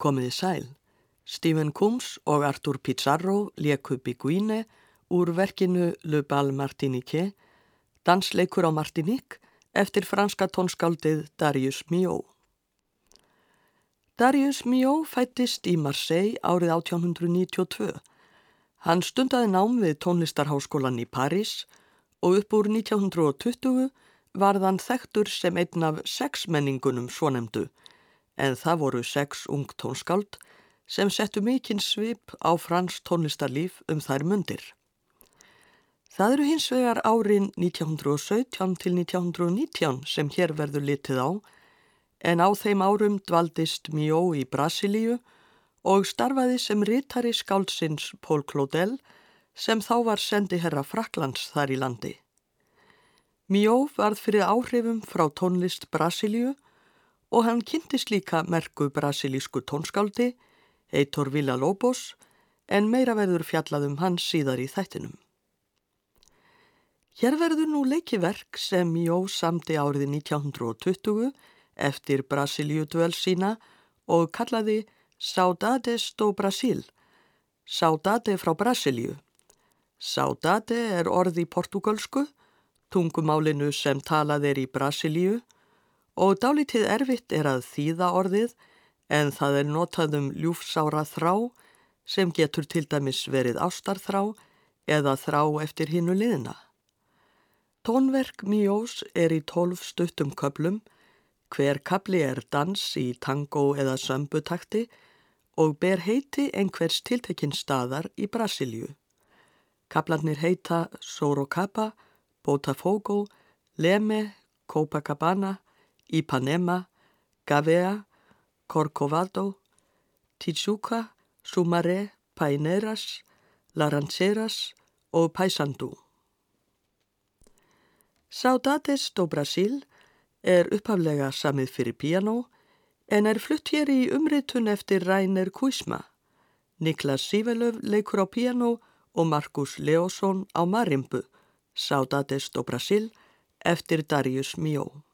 Komiði sæl. Stephen Coombs og Artur Pizarro leku Biguine úr verkinu Le Bal Martinique, dansleikur á Martinique eftir franska tónskáldið Darius Milhaud. Darius Milhaud fættist í Marseille árið 1892. Hann stundaði nám við tónlistarháskólan í París og upp úr 1920 varðan þekktur sem einn af sex menningunum svonemdu en það voru sex ung tónskáld sem settu mikinn svip á frans tónlistarlíf um þær mundir. Það eru hins vegar árin 1917 til 1919 sem hér verður litið á en á þeim árum dvaldist Mjó í Brasilíu og starfaði sem rítari skáldsins Pól Klódell sem þá var sendi herra Fraklands þar í landi. Mjó varð fyrir áhrifum frá tónlist Brasilíu og hann kynntist líka merku brasilísku tónskáldi, Eitor Villa-Lobos, en meira verður fjallað um hans síðar í þættinum. Hér verður nú leikiverk sem Mjó samti árið 1920 eftir Brasilíu dvel sína og kallaði Saudades do Brasil, Saudade frá Brasilíu. Saudade er orð í portugalsku tungumálinu sem talað er í Brasilíu og dálítið erfitt er að þýða orðið en það er notað um ljúfsára þrá sem getur til dæmis verið ástarþrá eða þrá eftir hinnu liðina. Tónverk Míós er í tólf stuttum köplum, hver kapli er dans í tango eða sömbutakti og ber heiti einhvers tiltekinn staðar í Brasilíu. Kaplarnir heita Sorocaba, Botafogo, Leme, Copacabana, Ipanema, Gavea, Corcovado, Tijuca, Sumaré, Paineras, Laranjeras og Paysandu. Saudades do Brasil er upphaflega samið fyrir piano en er flutt hér í umritun eftir Rainer Kuisma. Niklas Sivelöf leikur á piano og Markus Leosson á marimbu. Saudades do Brasil eftir Darius Milhaud.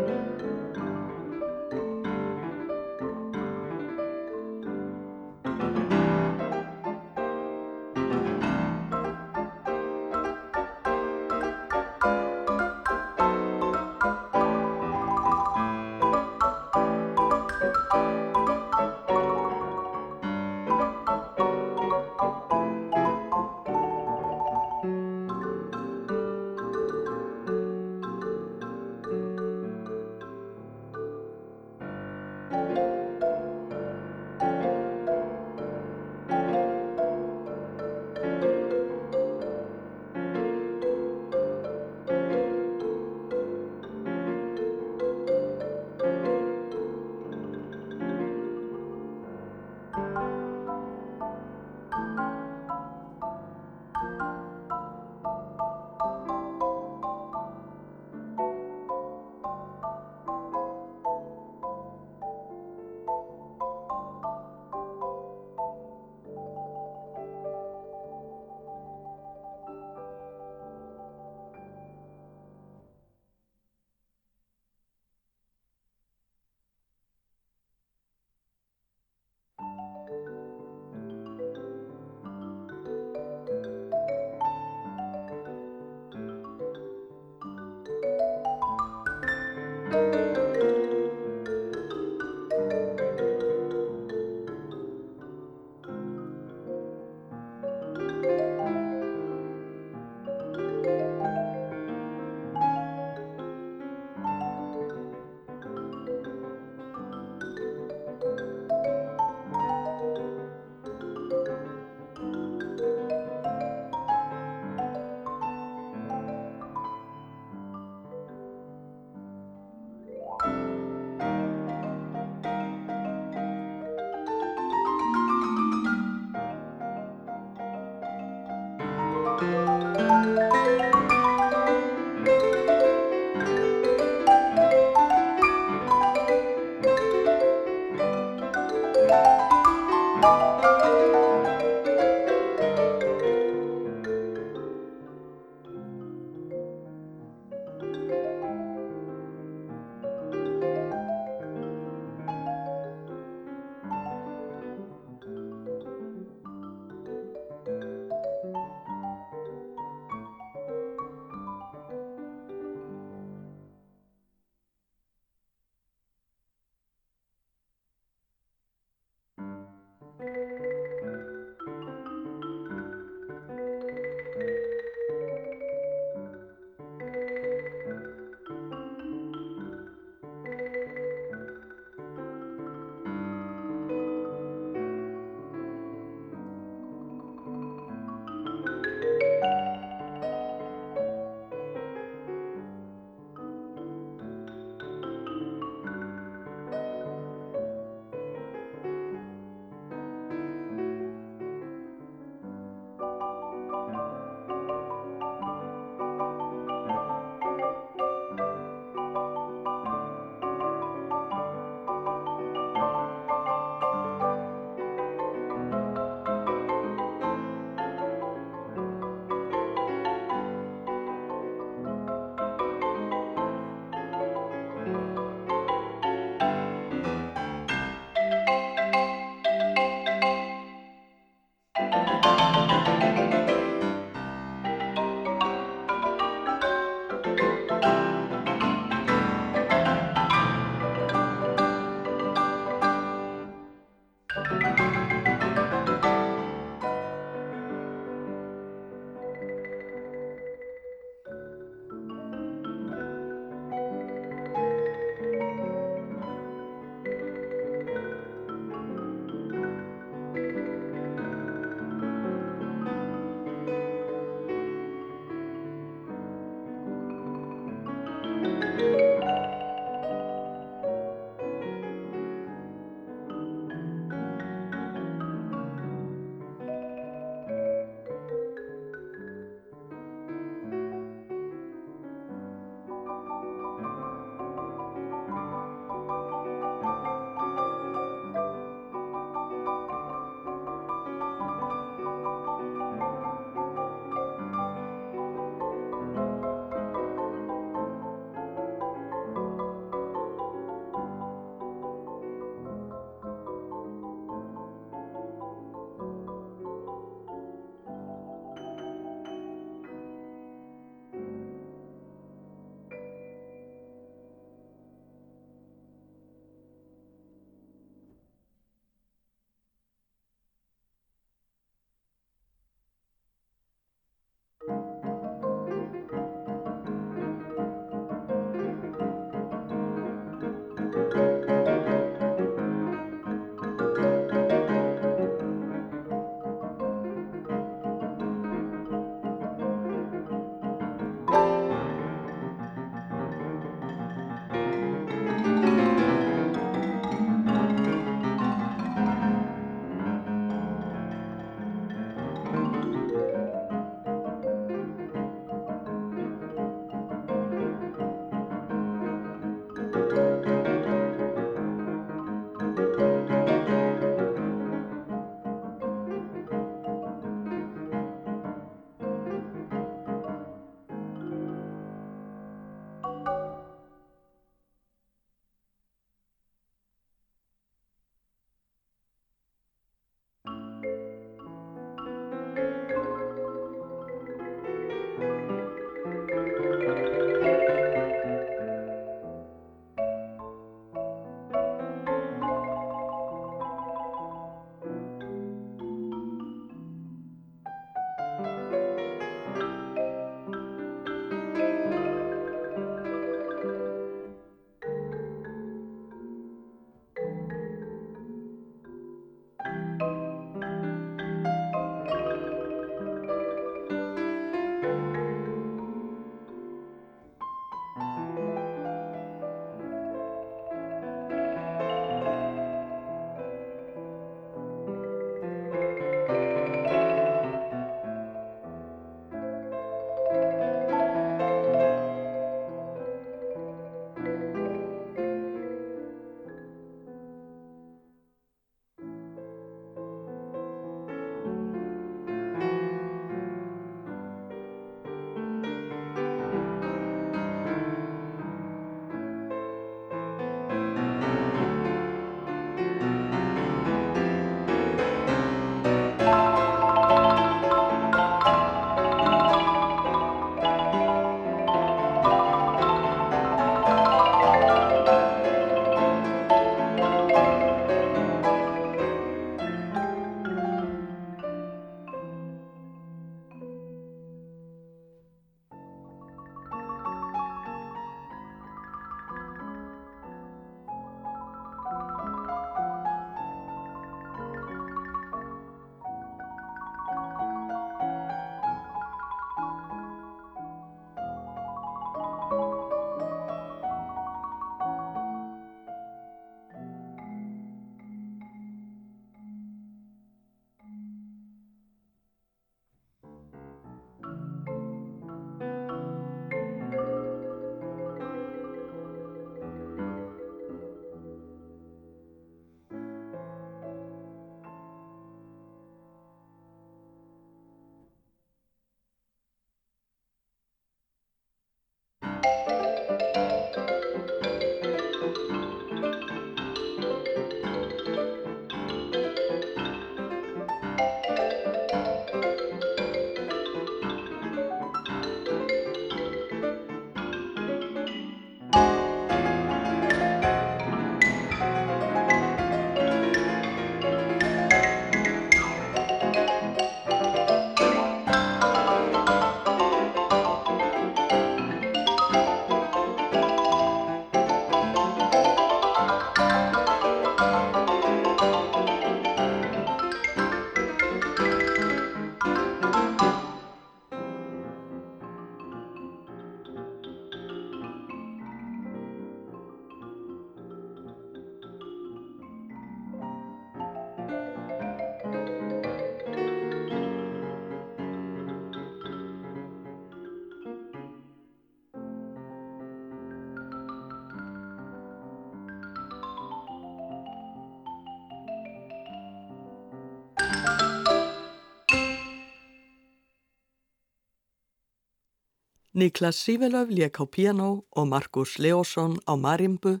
Niklas Sivelöf lék á piano og Markus Leosson á marimbu,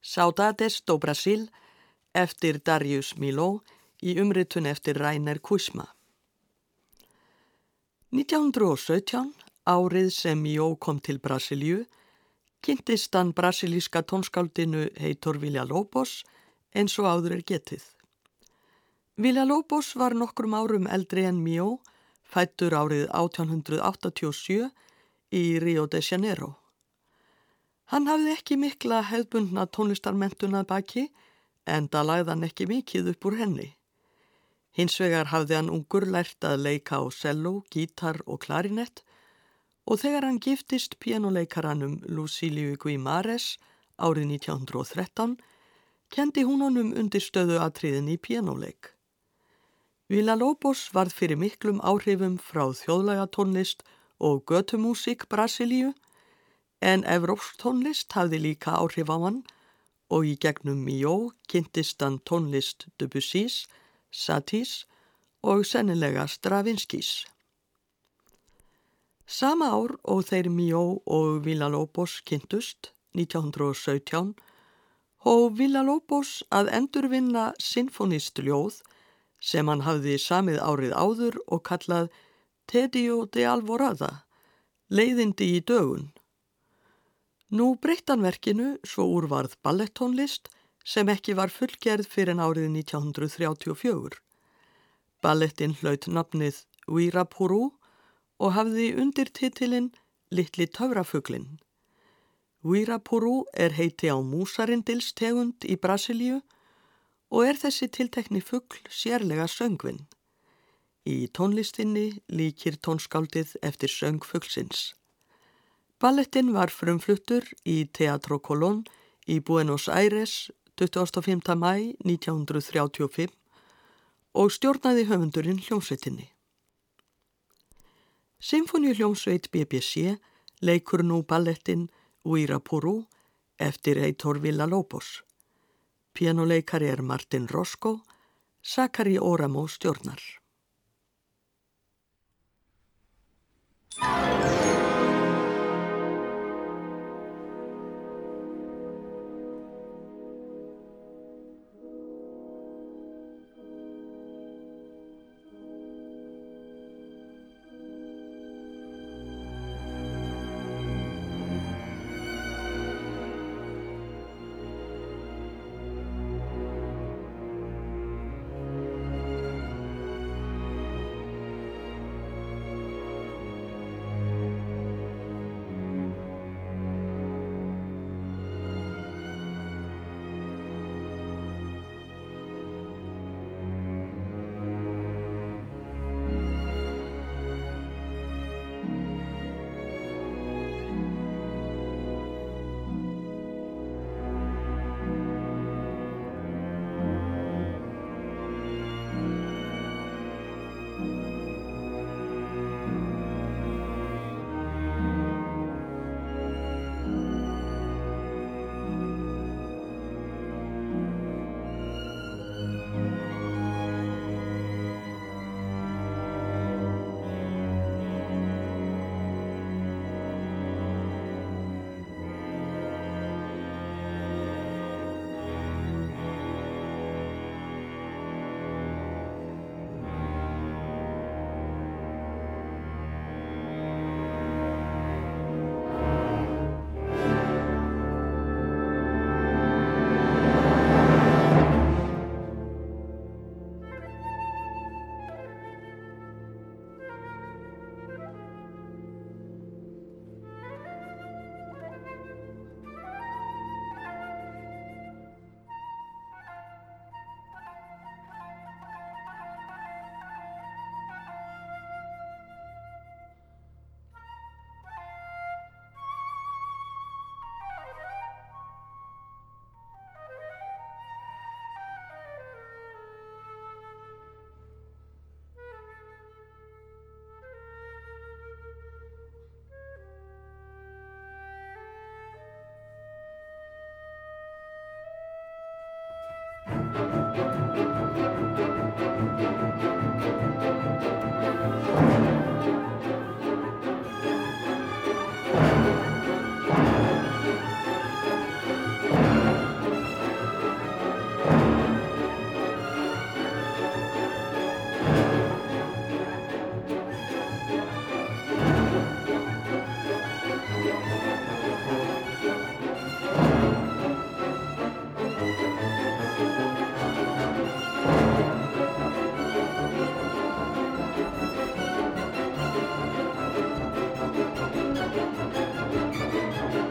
Saudades do Brasil eftir Darius Miló í umritun eftir Rainer Kusma. 1917, árið sem Jó kom til Brasilju, kynntist hann brasilíska tónskáldinu Heitor Villalobos eins og áður er getið. Villalobos var nokkrum árum eldri en Mjó, fættur árið 1887 í Rio de Janeiro. Hann hafði ekki mikla hefðbundna tónlistarmentunað baki en það lagði hann ekki mikið upp úr henni. Hins vegar hafði hann ungur lært að leika á cello, gítar og klarinett og þegar hann giftist pianoleikaranum Lucíliu Guimares árið 1913 kendi hún honum undir stöðu atriðin í pianoleik. Vila Lobos varð fyrir miklum áhrifum frá þjóðlega tónlist og götumúsík Brasilíu en Evrópstónlist hafði líka áhrif á hann og í gegnum Mijó kynntist hann tónlist Debussys, Satís og sennilega Stravinskys. Sama ár og þeir Mijó og Villa-Lobos kynntust, 1917, hóf Villa-Lobos að endurvinna sinfonistuljóð sem hann hafði samið árið áður og kallað Tedio de Alvorada, leiðindi í dögun. Nú breyttanverkinu svo úrvarð ballettónlist sem ekki var fullgerð fyrir árið 1934. Ballettin hlaut nafnið Uirapuru og hafði undir titilinn Littli töfrafuglinn. Uirapuru er heiti á músarindilstegund í Brasilíu og er þessi tiltekni fuggl sérlega söngvinn. Í tónlistinni líkir tónskáldið eftir söng fuglsins. Ballettin var frumfluttur í Teatro Colón í Buenos Aires 25. mæ 1935 og stjórnaði höfundurinn hljómsveitinni. Symfóni hljómsveit BBC leikur nú ballettin Uirapuru eftir Heitor Villa-Lobos. Pianoleikari er Martin Roscoe, Sakari Oramo stjórnar. Thanks. Thank you. Música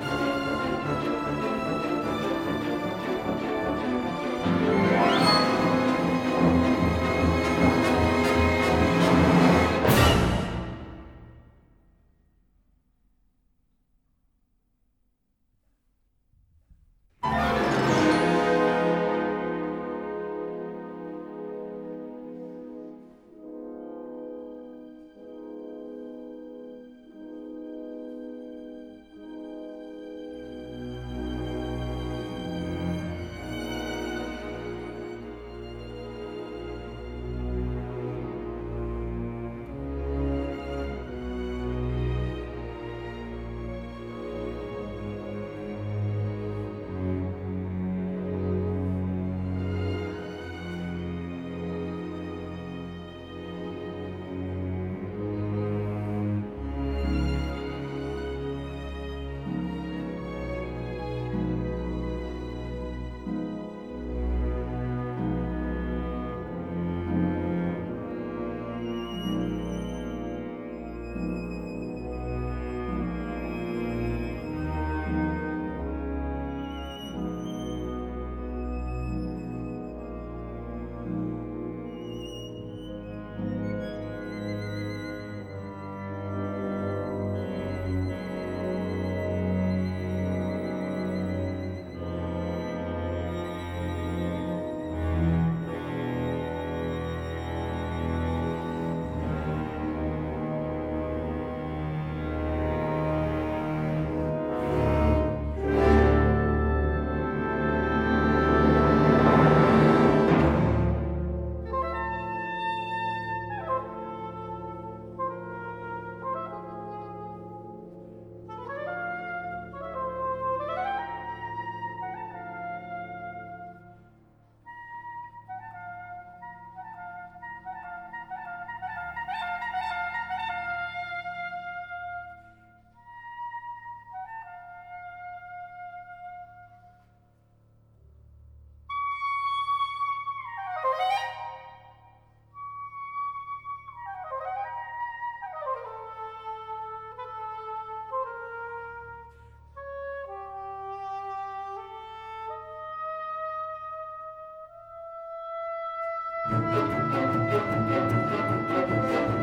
Música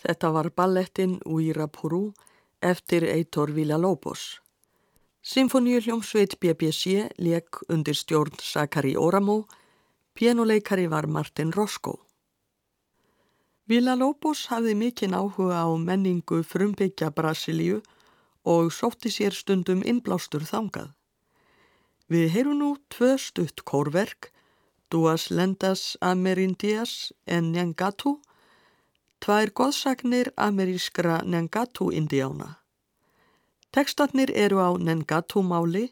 Þetta var ballettin Uirapuru eftir Eitor Villalobos. Symfoníu hljómsveit BBC leik undir stjórn Sakari Oramo, pianoleikari var Martin Roscoe. Villalobos hafði mikinn áhuga á menningu frumbyggja Brasilíu og sótti sér stundum innblástur þangað. Við heyrum nú tvö stutt kórverk, Duas Lendas Amerindias en Njangatu, tvær goðsagnir amerískra Njangatu-indiána. Tekstatnir eru á Njangatu-máli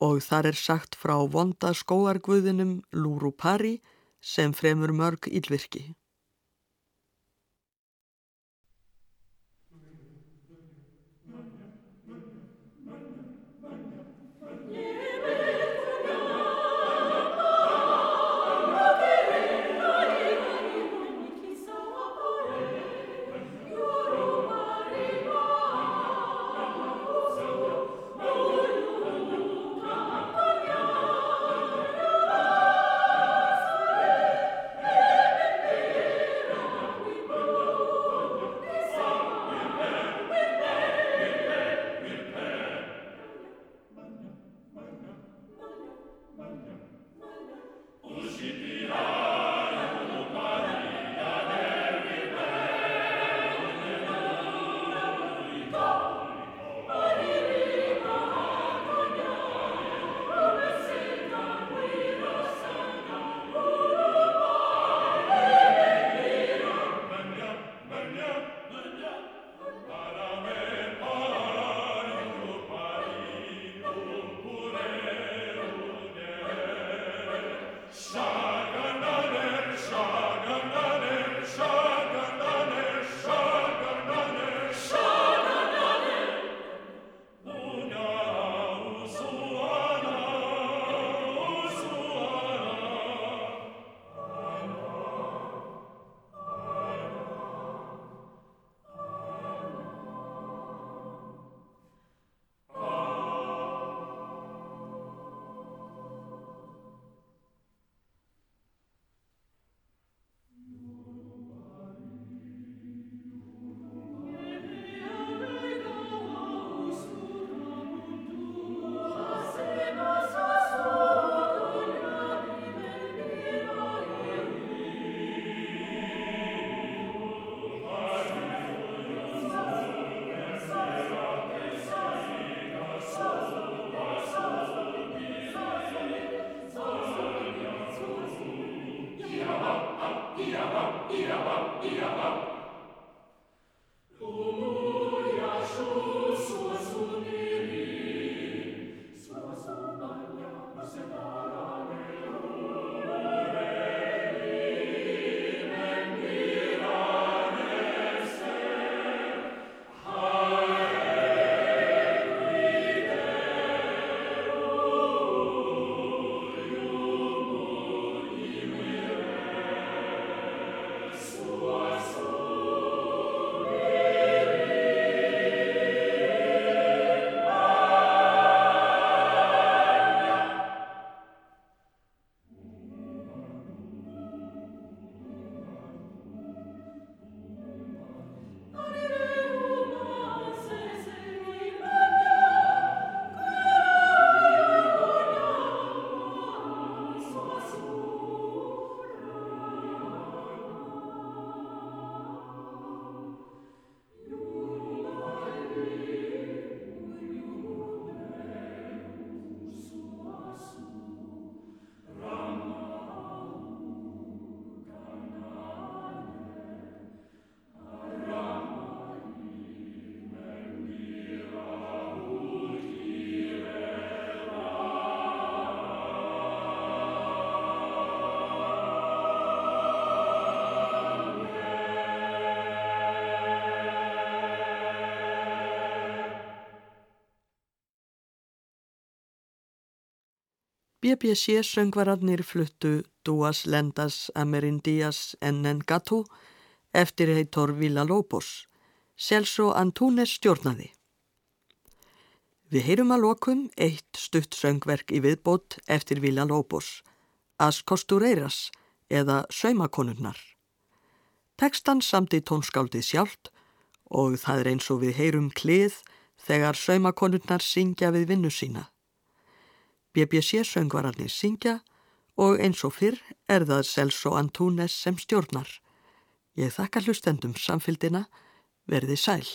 og þar er sagt frá vonda skóarguðinum Lúrupari sem fremur mörg ílvirki. BBC söngvararnir fluttu Duas Lendas Amerindias Ennengatu eftir heitor Villalobos. Celso Antunes stjórnaði. Við heyrum að lokum eitt stutt söngverk í viðbót eftir Villalobos, As Costureiras eða Saumakonunnar. Tekstan samt í tónskáldið sjálft og það er eins og við heyrum klið þegar saumakonurnar syngja við vinnu sína. BBC söngvararnir syngja og eins og fyrr er það Celso Antunes sem stjórnar. Ég þakka hlustendum samfildina, verði sæl.